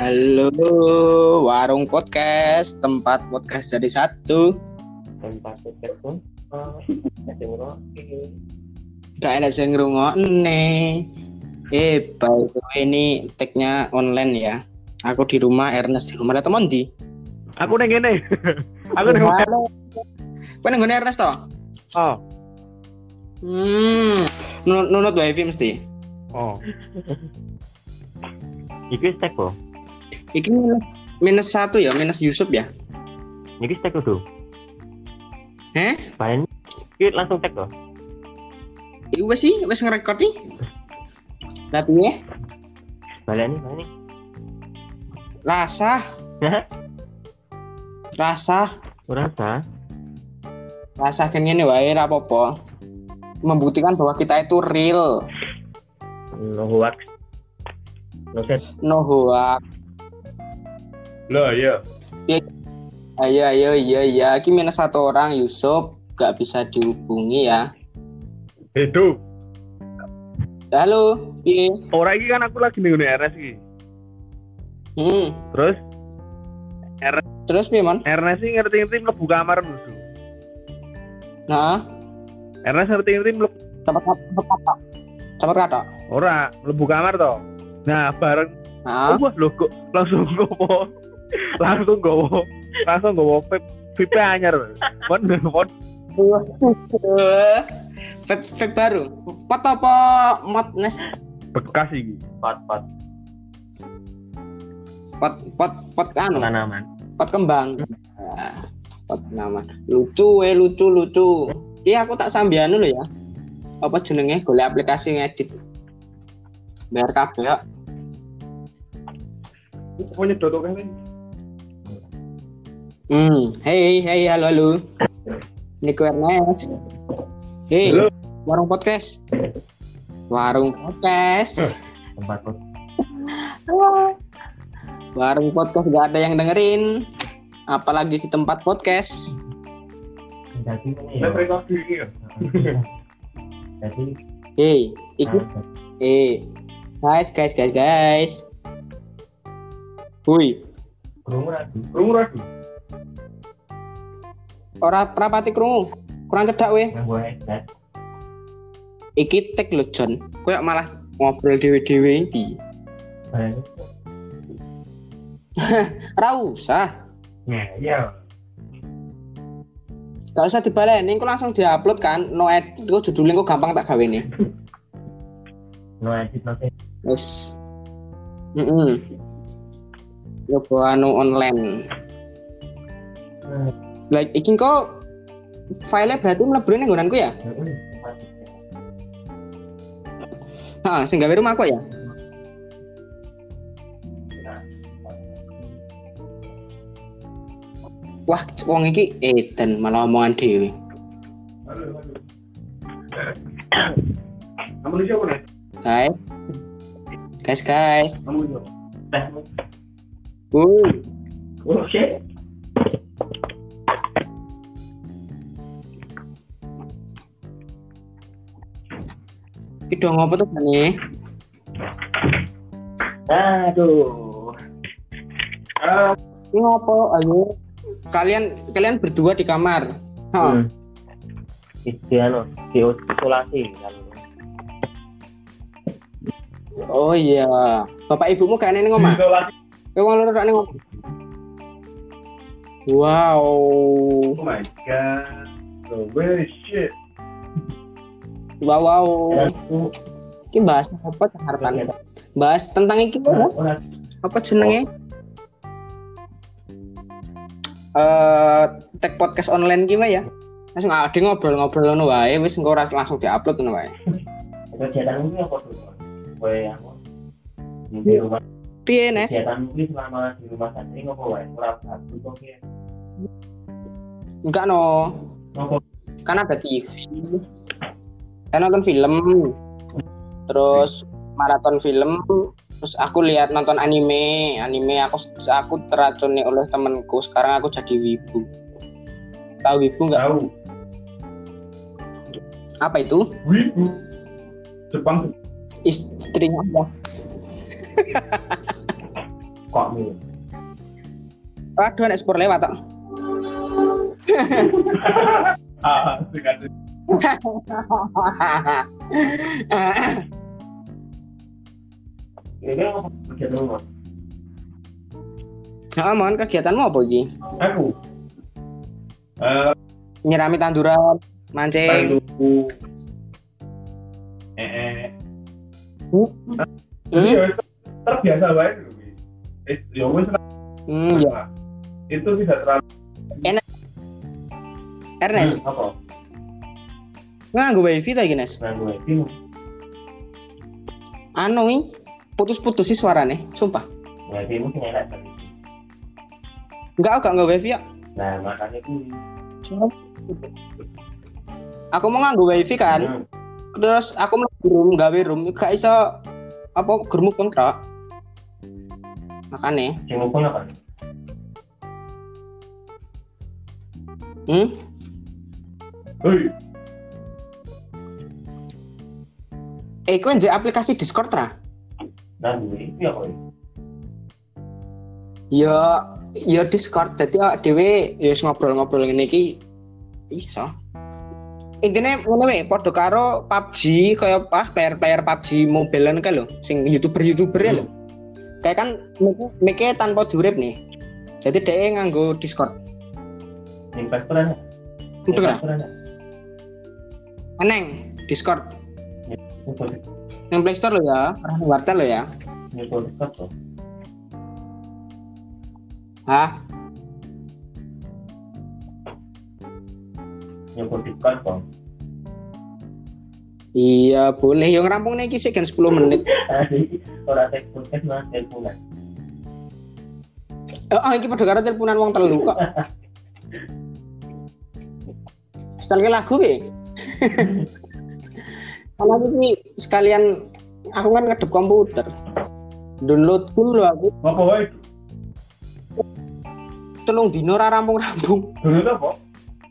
Halo, warung podcast, tempat podcast jadi satu. tempat podcast pun oh, Gak ada yang ngrungokne. Eh, by the way, ini tag-nya online ya. Aku di rumah, Ernest di rumah. Ada teman di? aku neng gini aku neng Halo. Kau nengone Ernest toh? oh Hmm, nunut, nunut wifi mesti. oh iki stek kok Iki minus, minus satu ya, minus Yusuf ya. iki stek tuh Eh? bahan iki langsung tek kok Iku wes sih, wes ngerekord nih. Tapi ya, bahan ini rasa, rasa, rasa rasa kayak gini wae ra apa-apa. Membuktikan bahwa kita itu real, no hoax. No set. No hoax. Lo iya Ayo, ayo, iya, iya. Ini minus satu orang, Yusuf. Gak bisa dihubungi ya. hidup Halo, piye? orang ini kan aku lagi nih RS iki Hmm, terus terus piye, Mon? Ernest sih ngerti-ngerti mlebu kamar musuh Nah, Ernest ngerti-ngerti mlebu cepet kata. Cepet kata. ora mlebu kamar toh nah bareng Nah, Oh, wah, lo kok langsung gowo. Langsung gowo. Langsung gowo vape vape anyar. Pon pon vape vape baru. Pot apa mod nes? bekas iki. Pot pot Pot pot pot anu, tanaman. pot kembang. Nah, pot nama. Lucu eh lucu lucu. Iya aku tak sambian dulu ya. Apa jenenge? Golek aplikasi ngedit. Biar kabeh ya. Pokoknya dodo kan. Hmm, hey, hey, halo, halo. Nico Ernest. Hey, Halo. warung podcast. Warung podcast. Tempat pot. Warung podcast gak ada yang dengerin. Apalagi si tempat podcast. Jadi ya. ya. Jadi Hey, iki, eh, guys, guys, guys, guys. Hui, krungu lagi. Ora prapati krungu. Kurang cedak weh. Iki tek lho, John. Koyo malah ngobrol dewe-dewe iki. Ora usah. Ya, iya. Gak usah dibaleni, kok langsung diupload kan. No edit, kok judulnya kok gampang tak gawe nih. No edit no edit. Wes. Heeh. Coba anu online. Lah iki kok file berarti mlebu ning nggonanku ya? Heeh, sing gawe rumahku ya. Wah, wong iki edan malah omongan dhewe. Guys. Guys, guys. Kamu siapa? Teh. Oh. Iki dong apa tuh nih? Aduh. Ah, Ini ngopo? Ayo. Kalian kalian berdua di kamar. Hah. Hmm. Itu anu, diisolasi kalau Oh iya. Bapak ibumu gak ning omah? Diisolasi. Eh wong loro gak ning omah. Wow. Oh my god. So very shit. Wow wow. Ya. Iki bahas apa harapan? Bahas tentang iki ya? apa jenenge? Eh tag podcast online wae ya. Langsung ada ngobrol-ngobrol ngono wae wis engko ora langsung diupload ngono wae. Kegiatan ini apa tuh? Kue yang di rumah. Piye Nes? Kegiatan ini selama di rumah santri apa wae? Ora satu kok ya. Enggak no. Kan ada TV. Kan nonton film. Terus maraton film terus aku lihat nonton anime anime aku aku teracuni oleh temenku sekarang aku jadi wibu tahu wibu nggak Tahu. apa itu Wibu. Jepang. istrinya apa kokmu. Waduh, nek spur lewat tok. Ah, rumah? Heeh, mohon kegiatanmu apa iki? Aku. Eh, Nyirami tanduran, mancing. Tandu. Eh, eh. Hmm? Jadi ya terbiasa banget. Wi. Eh, ya wis. Hmm, ya. Itu tidak terlalu Ernest, Hmm, apa? nganggo wifi ta iki, Nes? Nganggo wifi. Anu wi, putus-putus sih suarane, sumpah. Wifi mu sing elek tadi. Enggak, aku gak nganggo wifi ya. Nah, makanya ku Aku mau nganggo wifi kan, Hmm. terus aku mlebu room gawe room gak iso apa germu kontrak. Makane, mumpung apa? hmm? Hei, Eh, kowe nje aplikasi Discord ra? nah duwe iki apa? ya? Ya, ya Discord. Dadi awak dhewe ya wis ngobrol-ngobrol ngene iki iso. Intinya ngono wae padha karo PUBG kaya apa player-player PUBG mobilean kan lho, sing YouTuber-YouTuber ya lho. Kayak kan mikir tanpa diurip nih. Jadi dia nganggo Discord. Ning ana. Itu kan? Play Store ana. Eneng Discord. Yang Play Store lo ya, orang wartel lo ya. Hah? Nyebut Discord to. Iya, boleh. Yang rampung nih kisih kan 10 menit. Tadi ora tek podcast mas teleponan. Oh, oh iki padha karo teleponan wong telu kok. Sekali lagu be. Karena aku sih sekalian aku kan ngedep komputer. Download dulu aku Apa wae? telung dino ora rampung-rampung to apa?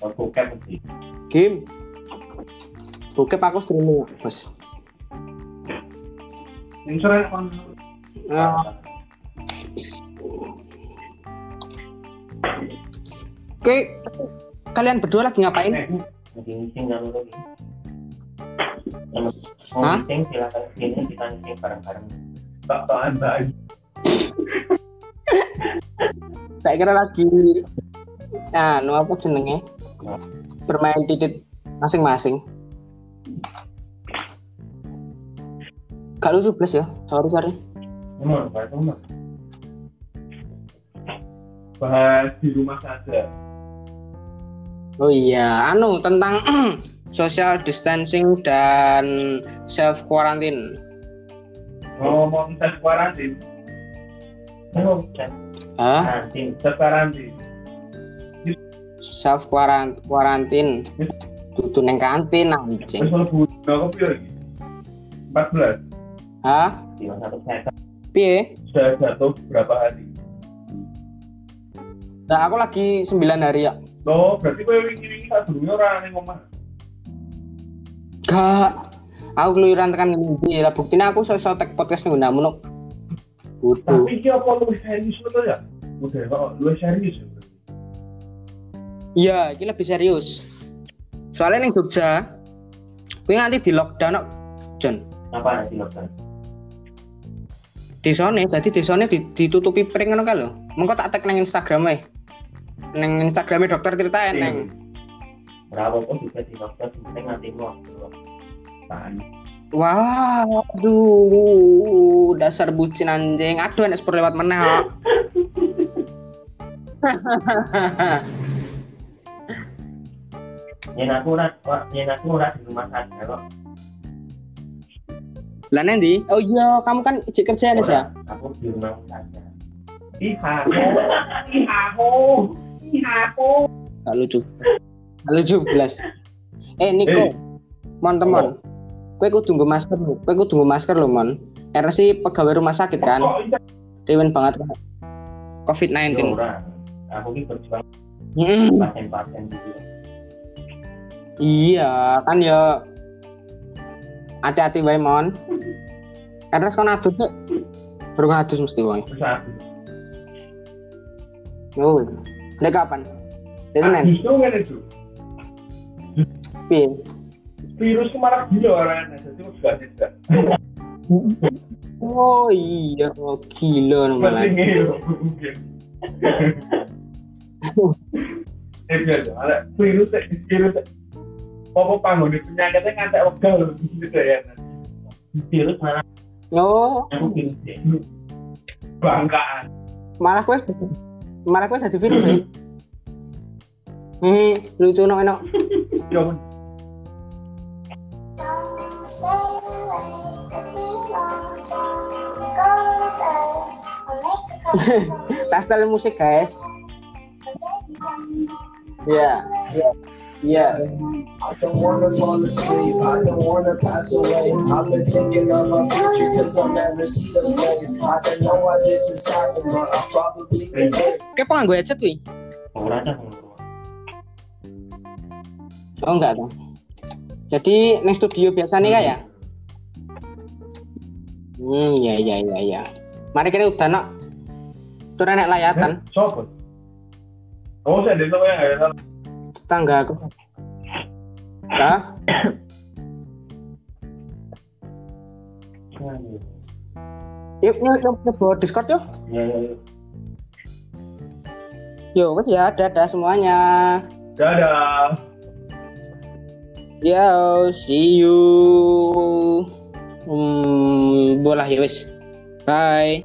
Oh, bokep mesti. game. Bokep aku streaming, Bos. Kon Nah, oke, kalian berdua lagi ngapain? Lagi ngising kan lagi. Mau Hah? ngising silakan sini kita ngising bareng-bareng. Tak tahan baik. Saya kira lagi ah, nu apa jenenge? Bermain titik masing-masing. Gak lucu plus ya, sorry sorry. Emang. Bahas di rumah saja. Oh iya, anu tentang social distancing dan self quarantine. Ngomong tes karantin. Ngomong tes Hah? karantin. Tes karantin. Self quarantine. Dudu neng kantin anjing. Lagi. 14. Hah? Saya Piye? sudah jatuh berapa hari? Nah, aku lagi 9 hari ya. Loh, berarti kowe wingi-wingi durunge ora ning omah. Gak. Aku keluyuran tekan ngendi lah buktinya aku iso tek podcast ning namun. Kudu. Tapi iki apa lu serius betul ya? Udah, kok lu serius ya? Iya, ini lebih serius. Soalnya ning Jogja, kuwi nganti di lockdown kok, John. Apa nanti lockdown? Desone, jadi desone di- ditutupi pring ngono ka lho. Mengko tak tag nang Instagram wae. Nang Instagramnya dokter Tirta neng. Berapa pun juga di yang penting nanti mau. Wah, aduh, dasar bucin anjing. Aduh, enak sepur lewat meneh kok. Yen aku ora, yen aku ora di rumah saja kok. Lah nanti? Oh iya, kamu kan ijik kerja Nes ya? Aku di rumah saja. Ihaho, ihaho, ihaho. Gak lucu. Gak lucu belas. Eh Niko, Eh. mon teman. Kue kudu nggo masker lho. Kue kudu nggo masker lho, mon. Karena sih pegawai rumah sakit kan. Iya? Dewen banget kan. Ya COVID-19. ora. Aku ki berjuang Hmm, pasien-pasien gitu. iya, kan ya hati-hati wae, mon. Karena sekolah adus sih. Baru adus mesti. Terus aku Oh, Dek kapan? Dek Senin. Justru kan itu. Piye? Virus kemarin gila orangnya, jadi gak tidak. Oh iya, oh, gila mungkin. Eh biasa, ada virus virus apa panggung penyakitnya ngantek wegal loh gitu ya. virus malah Oh, ya Bangkaan. malah kowe malah kowe dadi virus ya. Hmm, lucu no enak. Ya. Tastel musik guys. Iya. Iya. I don't wanna fall asleep, I don't wanna pass away. I've been thinking of my future cause I'll never see the place. I don't know why this is happening, but I probably can Kayak penganggo headset kuwi? ora dah Oh enggak dong. Jadi neng studio biasa nih ya? Hmm, ya ya ya ya. Mari kita udah nak. Tur enek layatan Sopo? Oh, saya desa ya nggak ada. tetangga aku. Lah, yuk yuk yuk yuk Discord yuk. ya ya ya Yo, wes ya, dadah semuanya. Dadah. Yo, see you. Hmm, bola ya wes. Bye.